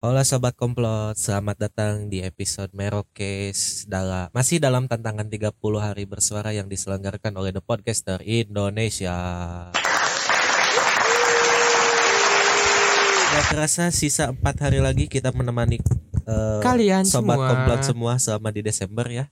Halo sobat komplot, selamat datang di episode Merokes dalam masih dalam tantangan 30 hari bersuara yang diselenggarakan oleh The Podcaster Indonesia. Ya terasa sisa 4 hari lagi kita menemani eh, Kalian sobat semua. komplot semua selama di Desember ya.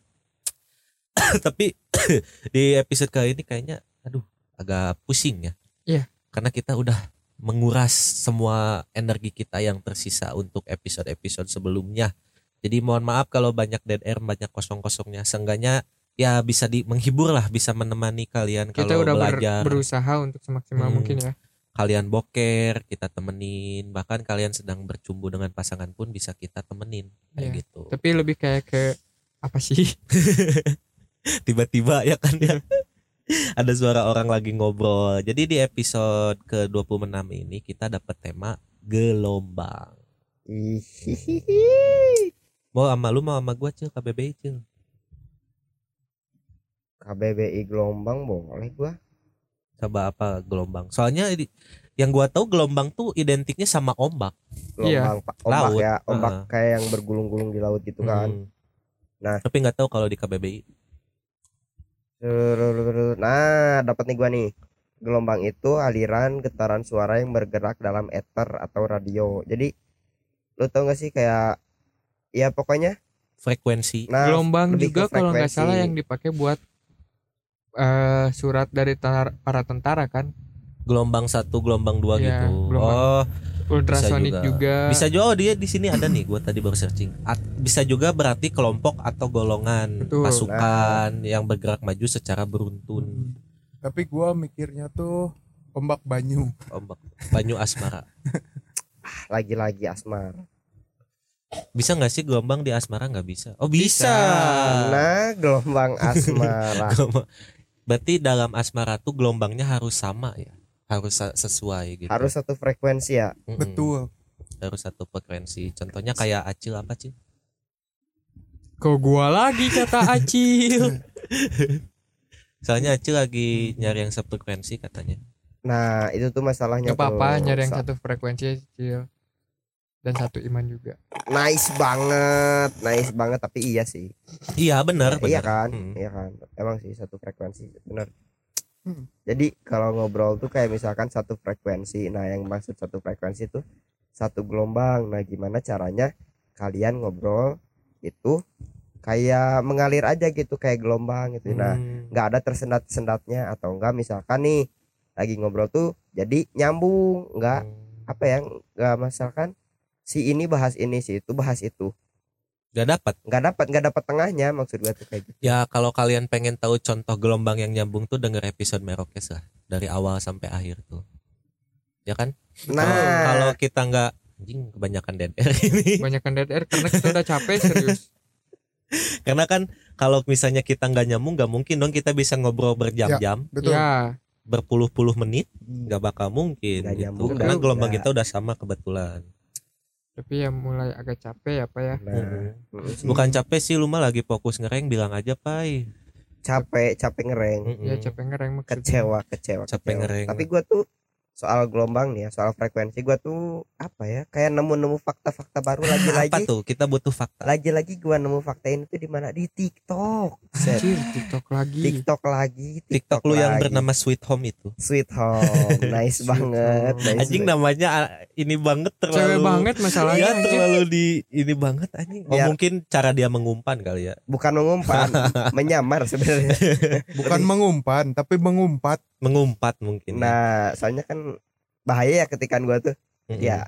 Tapi di episode kali ini kayaknya aduh agak pusing ya. Iya. Karena kita udah menguras semua energi kita yang tersisa untuk episode-episode sebelumnya. Jadi mohon maaf kalau banyak dead air, banyak kosong-kosongnya. Seenggaknya ya bisa di menghibur lah, bisa menemani kalian Kita kalau udah ber- belajar. berusaha untuk semaksimal Hmm. mungkin ya. Kalian boker, kita temenin. Bahkan kalian sedang bercumbu dengan pasangan pun bisa kita temenin kayak Iya. gitu. Tapi lebih kayak ke apa sih? Tiba-tiba ya kan ya. Ada suara orang lagi ngobrol. Jadi di episode ke-26 ini kita dapat tema gelombang. Hihihi. Mau sama lu mau sama gua cil KBBI cil. KBBI gelombang boleh gua. Coba apa gelombang? Soalnya di- yang gua tahu gelombang tuh identiknya sama ombak. Gelombang pa- ombak Laut. ya, ombak Heeh. kayak yang bergulung-gulung di laut gitu kan. Hmm. Nah. tapi nggak tahu kalau di KBBI. Nah, dapat nih gua nih. Gelombang itu aliran getaran suara yang bergerak dalam ether atau radio. Jadi lu tau gak sih kayak ya pokoknya Frekuensi. nah Gelombang juga kalau nggak frekuensi. salah yang dipakai buat eh surat dari tenar- para tentara kan. Gelombang satu, gelombang dua Iya, gitu. gelombang. Oh, Ultrasonik juga. juga. bisa juga oh, dia di sini ada nih. Gua tadi baru searching. At- bisa juga berarti kelompok atau golongan Betul. pasukan yang bergerak maju secara beruntun. Hmm. tapi gua mikirnya tuh ombak banyu Ombak Banyu Asmara. lagi-lagi asmar. Bisa nggak sih gelombang di Asmara nggak bisa? Oh bisa. Nah, gelombang asmara. Berarti dalam Asmara tuh gelombangnya harus sama ya, harus sesuai gitu. Harus satu frekuensi ya. Mm-mm. betul Harus satu frekuensi. Contohnya kayak Acil apa Cil? Kok gua lagi kata Acil. Soalnya Acil lagi nyari yang sefrekuensi katanya. Nah, itu tuh masalahnya Gak apa-apa nyari yang Sa- satu frekuensi Acil. Dan satu iman juga. Nice banget, nice banget tapi iya sih. Iya benar, iya benar. kan Hmm. iya kan emang sih satu frekuensi bener Hmm. jadi kalau ngobrol tuh kayak misalkan satu frekuensi nah yang maksud satu frekuensi itu satu gelombang nah gimana caranya kalian ngobrol itu kayak mengalir aja gitu kayak gelombang gitu nah Hmm. nggak ada tersendat-sendatnya atau enggak misalkan nih lagi ngobrol tuh jadi nyambung nggak Hmm. apa ya nggak misalkan si ini bahas ini si itu bahas itu Gak dapat. nggak dapat nggak dapat tengahnya maksud gua tuh kayak gitu Ya kalau kalian pengen tahu contoh gelombang yang nyambung tuh denger episode Merokes lah dari awal sampai akhir tuh. Ya kan? nah Kalau- kita nggak anjing kebanyakan dead air ini. Banyakan dead air karena kita udah capek serius. Karena kan kalau misalnya kita nggak nyambung nggak mungkin dong kita bisa ngobrol berjam-jam, betul Ya, berpuluh-puluh menit, nggak bakal mungkin Nggak gitu. nyambung Karena gelombang Nggak. kita udah sama kebetulan. Tapi ya mulai agak capek ya Pak ya. nah. Bukan capek sih lu mah lagi fokus ngereng bilang aja pai. capek capek ngereng. Ya capek ngereng maksudnya. kecewa kecewa Capek kecewa. ngereng. tapi gua tuh soal gelombang nih ya soal frekuensi gua tuh apa ya kayak nemu-nemu fakta-fakta baru Apa lagi-lagi tuh? Kita butuh fakta. lagi-lagi gua nemu fakta ini tuh di mana di TikTok. Anjir, TikTok lagi. TikTok lagi TikTok lu yang lagi. bernama Sweet Home itu. Sweet Home nice Sweet banget Home. nice Anjing banget. namanya ah, ini banget terlalu Cewek banget Iya masalahnya. anjir. terlalu di ini banget anjing. Oh Biar- mungkin cara dia mengumpan kali ya. bukan mengumpan menyamar sebenarnya bukan mengumpan tapi mengumpat Mengumpat mungkin. ya. nah soalnya kan bahaya ya ketikan gua tuh Mm-mm. ya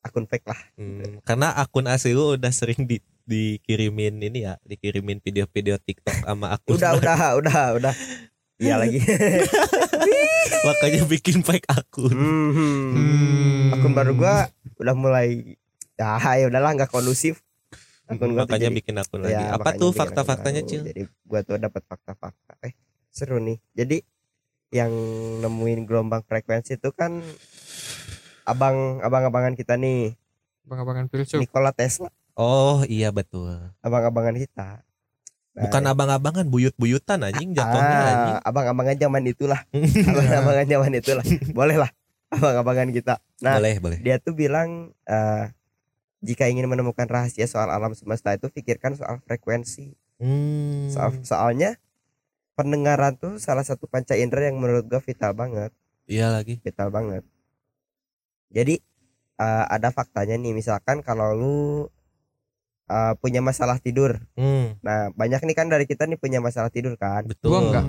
akun fake lah Hmm, karena akun asli lu udah sering di, dikirimin ini ya, dikirimin video-video TikTok sama akun. udah udah udah udah iya lagi Makanya bikin fake akun. Hmm. Hmm. akun baru gua udah mulai ya ya udahlah nggak kondusif akun gua makanya jadi- bikin akun lagi. ya, Apa makanya tuh fakta-faktanya. Cil? jadi gua tuh dapat fakta-fakta eh seru nih jadi yang nemuin gelombang frekuensi itu kan abang abang-abangan kita nih Abang-abangan filsuf. Nikola Tesla Oh, iya betul. abang-abangan kita Nah, Bukan abang-abangan, buyut-buyutan anjing jatuhnya anjing. ah, abang-abangan zaman itulah abang-abangan zaman itulah boleh lah abang-abangan kita nah boleh, boleh. dia tuh bilang eh jika ingin menemukan rahasia soal alam semesta itu pikirkan soal frekuensi. Hmm. Soal, soalnya pendengaran tuh salah satu panca indera yang menurut gua vital banget, Iya lagi. vital banget. Jadi eh, ada faktanya nih, misalkan kalau lu eh, punya masalah tidur. Hmm, Nah, banyak nih kan dari kita nih punya masalah tidur kan. betul. Gua enggak.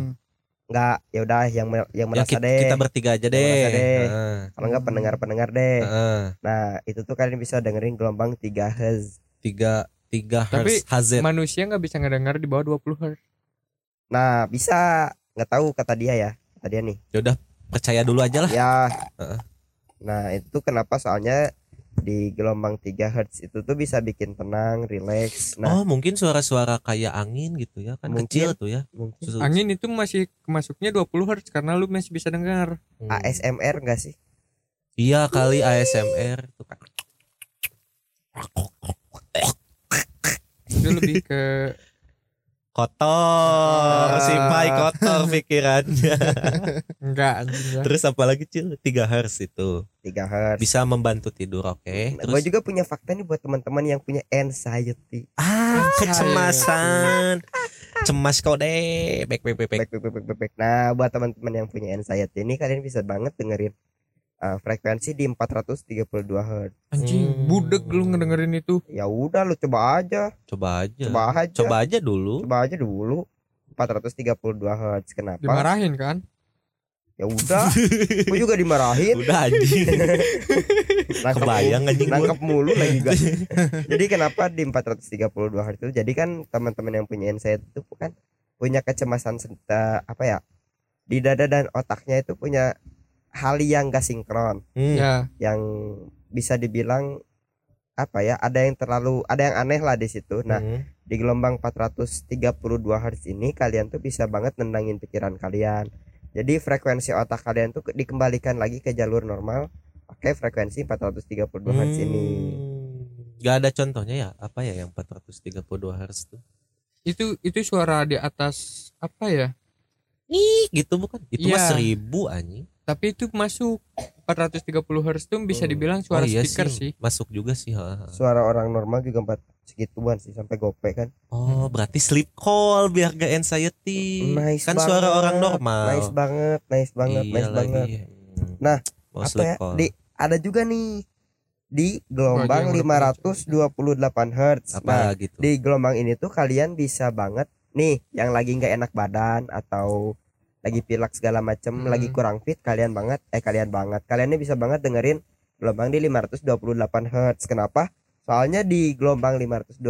Enggak, ya udah yang yang Ya, merasa kita, deh. kita bertiga aja deh. merasa deh. Heeh. Kalau enggak pendengar-pendengar deh. Heeh. Nah, itu tuh kalian bisa dengerin gelombang 3 Hz. Tiga tiga Tapi hertz HZ. Manusia nggak bisa ngedengar di bawah 20 Hz. Nah, bisa nggak tahu kata dia ya. Kata dia nih. Ya udah percaya dulu aja lah. Ya. Heeh. Nah, itu kenapa soalnya di gelombang 3 Hz itu tuh bisa bikin tenang, rileks. Nah, oh mungkin suara-suara kayak angin gitu ya kan Mungkin. kecil tuh ya. mungkin Susu- Angin itu masih masuknya 20 Hz karena lu masih bisa dengar. Hmm. ASMR enggak sih? Iya kali ASMR itu kan. Itu lebih ke Kotor, Ah. si Pai kotor pikirannya. enggak anjing lah. Terus apalagi cil 3 hertz itu 3 Hz. bisa membantu tidur oke. Nah, Terus gue juga punya fakta nih buat teman-teman yang punya anxiety. ah kecemasan, cemas kau deh, back. Back, back, back, back, back. Nah, buat teman-teman yang punya anxiety ini kalian bisa banget dengerin uh, frekuensi di 432 Hz. Anjing, Hmm. budek lu ngedengerin itu. Ya udah lu coba aja, Coba aja. coba aja. Coba aja dulu. Coba aja dulu 432 Hz. Kenapa? Dimarahin kan? Ya udah, gue juga dimarahin. Udah anjing. Nangkep Kebayang anjing gua. nangkep mulu lagi gua. jadi kenapa di 432 Hz itu? Jadi kan teman-teman yang punya anxiety itu kan punya kecemasan serta apa ya? Di dada dan otaknya itu punya hal yang gak sinkron, Hmm. Ya, yang bisa dibilang apa ya? Ada yang terlalu ada yang aneh lah di situ. Nah, Hmm. di gelombang 432 Hz ini kalian tuh bisa banget nendangin pikiran kalian. Jadi frekuensi otak kalian tuh ke- dikembalikan lagi ke jalur normal pakai frekuensi 432 Hz ini. Hmm. Gak ada contohnya ya apa ya yang 432 hertz tuh? itu itu suara di atas apa ya? Ih, gitu bukan? Itu mah Iya. seribu anjing. Tapi itu masuk 430 Hz tuh bisa Hmm. dibilang suara oh, iya speaker sih. sih. Masuk juga sih. ha, ha. Suara orang normal juga empat segituan sih sampai gope kan. Oh, berarti sleep call biar gak anxiety. Nice kan banget, suara orang normal. Nice banget, nice banget, Iya nice lagi. banget. Hmm. Nah, Mau Apa sleep ya? call. Di ada juga nih di gelombang Oh, yang udah 528 Hz. apa Nah, gitu? di gelombang ini tuh kalian bisa banget nih yang lagi nggak enak badan atau lagi pilek segala macem Hmm. lagi kurang fit kalian banget eh kalian banget kalian ini bisa banget dengerin gelombang di 528 Hz kenapa soalnya di gelombang 528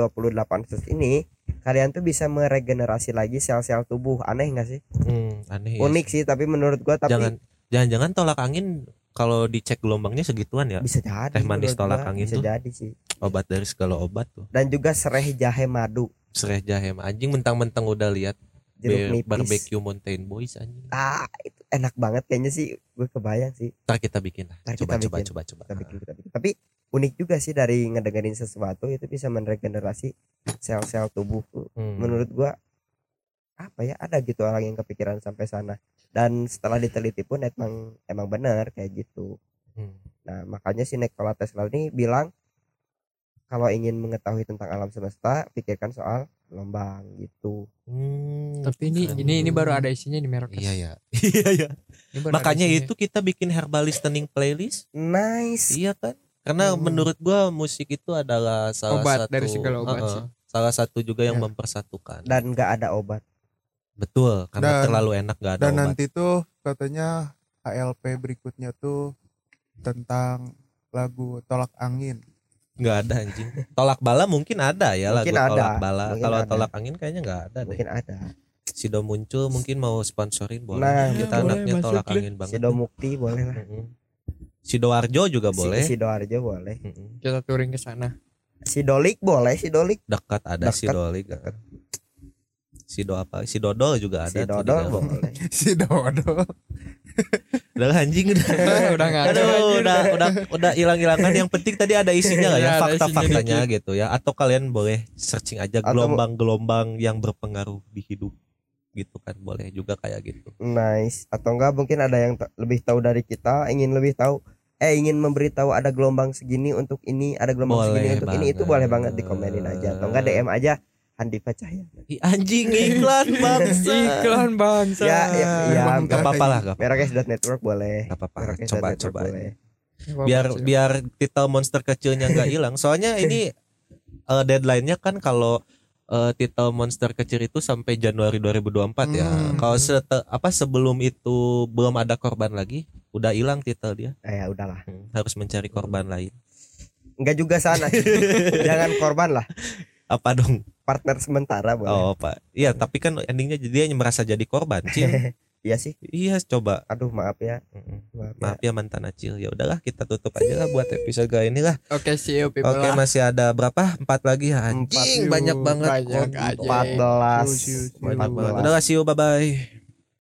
Hz ini kalian tuh bisa meregenerasi lagi sel-sel tubuh aneh nggak sih Hmm, aneh ya. unik sih tapi menurut gua tapi Jangan jangan-jangan tolak angin kalau dicek gelombangnya segituan ya. bisa jadi Teh manis tolak gua. angin bisa tuh. jadi sih Obat dari segala obat tuh. dan juga sereh jahe madu Sereh jahe anjing mentang-mentang udah lihat jeruk Be- nipis barbecue Mountain Boys anjing. ah itu enak banget kayaknya sih gue kebayang sih Ntar kita bikin lah. Ntar Coba kita coba bikin. coba coba. kita bikin kita bikin tapi unik juga sih dari ngedengerin sesuatu itu bisa meregenerasi sel-sel tubuh Hmm. menurut gua apa ya ada gitu orang yang kepikiran sampai sana dan setelah diteliti pun emang emang benar kayak gitu Hmm. nah makanya si Nikola Tesla ini bilang kalau ingin mengetahui tentang alam semesta pikirkan soal gelombang gitu Hmm, Tapi ini keren. ini ini baru ada isinya di merek. Iya ya. Iya ya. Makanya itu kita bikin herbal listening playlist. nice Iya kan? Karena Hmm. menurut gua musik itu adalah salah Obat satu dari segala obat Heeh. sih. Salah satu juga yang Ya. mempersatukan. dan nggak ada obat Betul, karena Dan- terlalu enak gak ada Dan obat. nanti tuh katanya HLP berikutnya tuh tentang lagu Tolak Angin. nggak ada anjing. Tolak bala mungkin ada ya Mungkin lagu ada, tolak bala. Kalau tolak angin kayaknya nggak ada deh. mungkin ada Sido muncul mungkin mau sponsorin boleh. Nah, kita boleh, anaknya masuk tolak angin banget. Sido Mukti boleh lah Mm-mm. Sidoarjo juga boleh. si Sidoarjo boleh. Kita touring ke sana. Sidolik boleh Sidolik Dekat ada Dekat, Sidolik. dekat. Sido apa? Sidodol juga ada. si tuh di Dodol dalam. boleh Si Dodo. Udah anjing udah. udah nggak ada. Aduh, udah udah udah hilang-hilangan. Yang penting tadi ada isinya lah ya, fakta-faktanya gitu ya. Atau kalian boleh searching aja gelombang-gelombang yang berpengaruh di hidup gitu kan boleh juga kayak gitu. nice. Atau enggak mungkin ada yang lebih tahu dari kita ingin lebih tahu eh ingin memberitahu ada gelombang segini untuk ini ada gelombang segini Boleh untuk ini itu boleh banget banget. dikomenin aja. Atau enggak DM aja Handifa Cahya anjing iklan bangsa. Iklan bangsa. ya ya, ya Gak apa-apa lah gak apa- Merokes.network boleh. gak apa-apa coba Network coba boleh. biar biar titel monster kecilnya nggak hilang. Soalnya ini eh, deadline-nya kan kalau eh, titel monster kecil itu sampai Januari 2024 ya. Hmm. kalau sete- apa sebelum itu belum ada korban lagi udah hilang titel dia. Eh, ya udahlah. Hmm, harus mencari korban lain. Enggak juga sana. Jangan korban lah. Apa dong? Partner sementara boleh. Oh pak. Iya tapi kan endingnya dia merasa jadi korban Cil iya sih iya coba aduh maaf ya Mm-mm. maaf, ya. maaf ya mantan acil ya udahlah kita tutup aja lah buat episode kali ini lah Oke, see you people. oke lah. masih ada berapa empat lagi Empat. anjing banyak banget Banyak aja. empat belas udah see you bye bye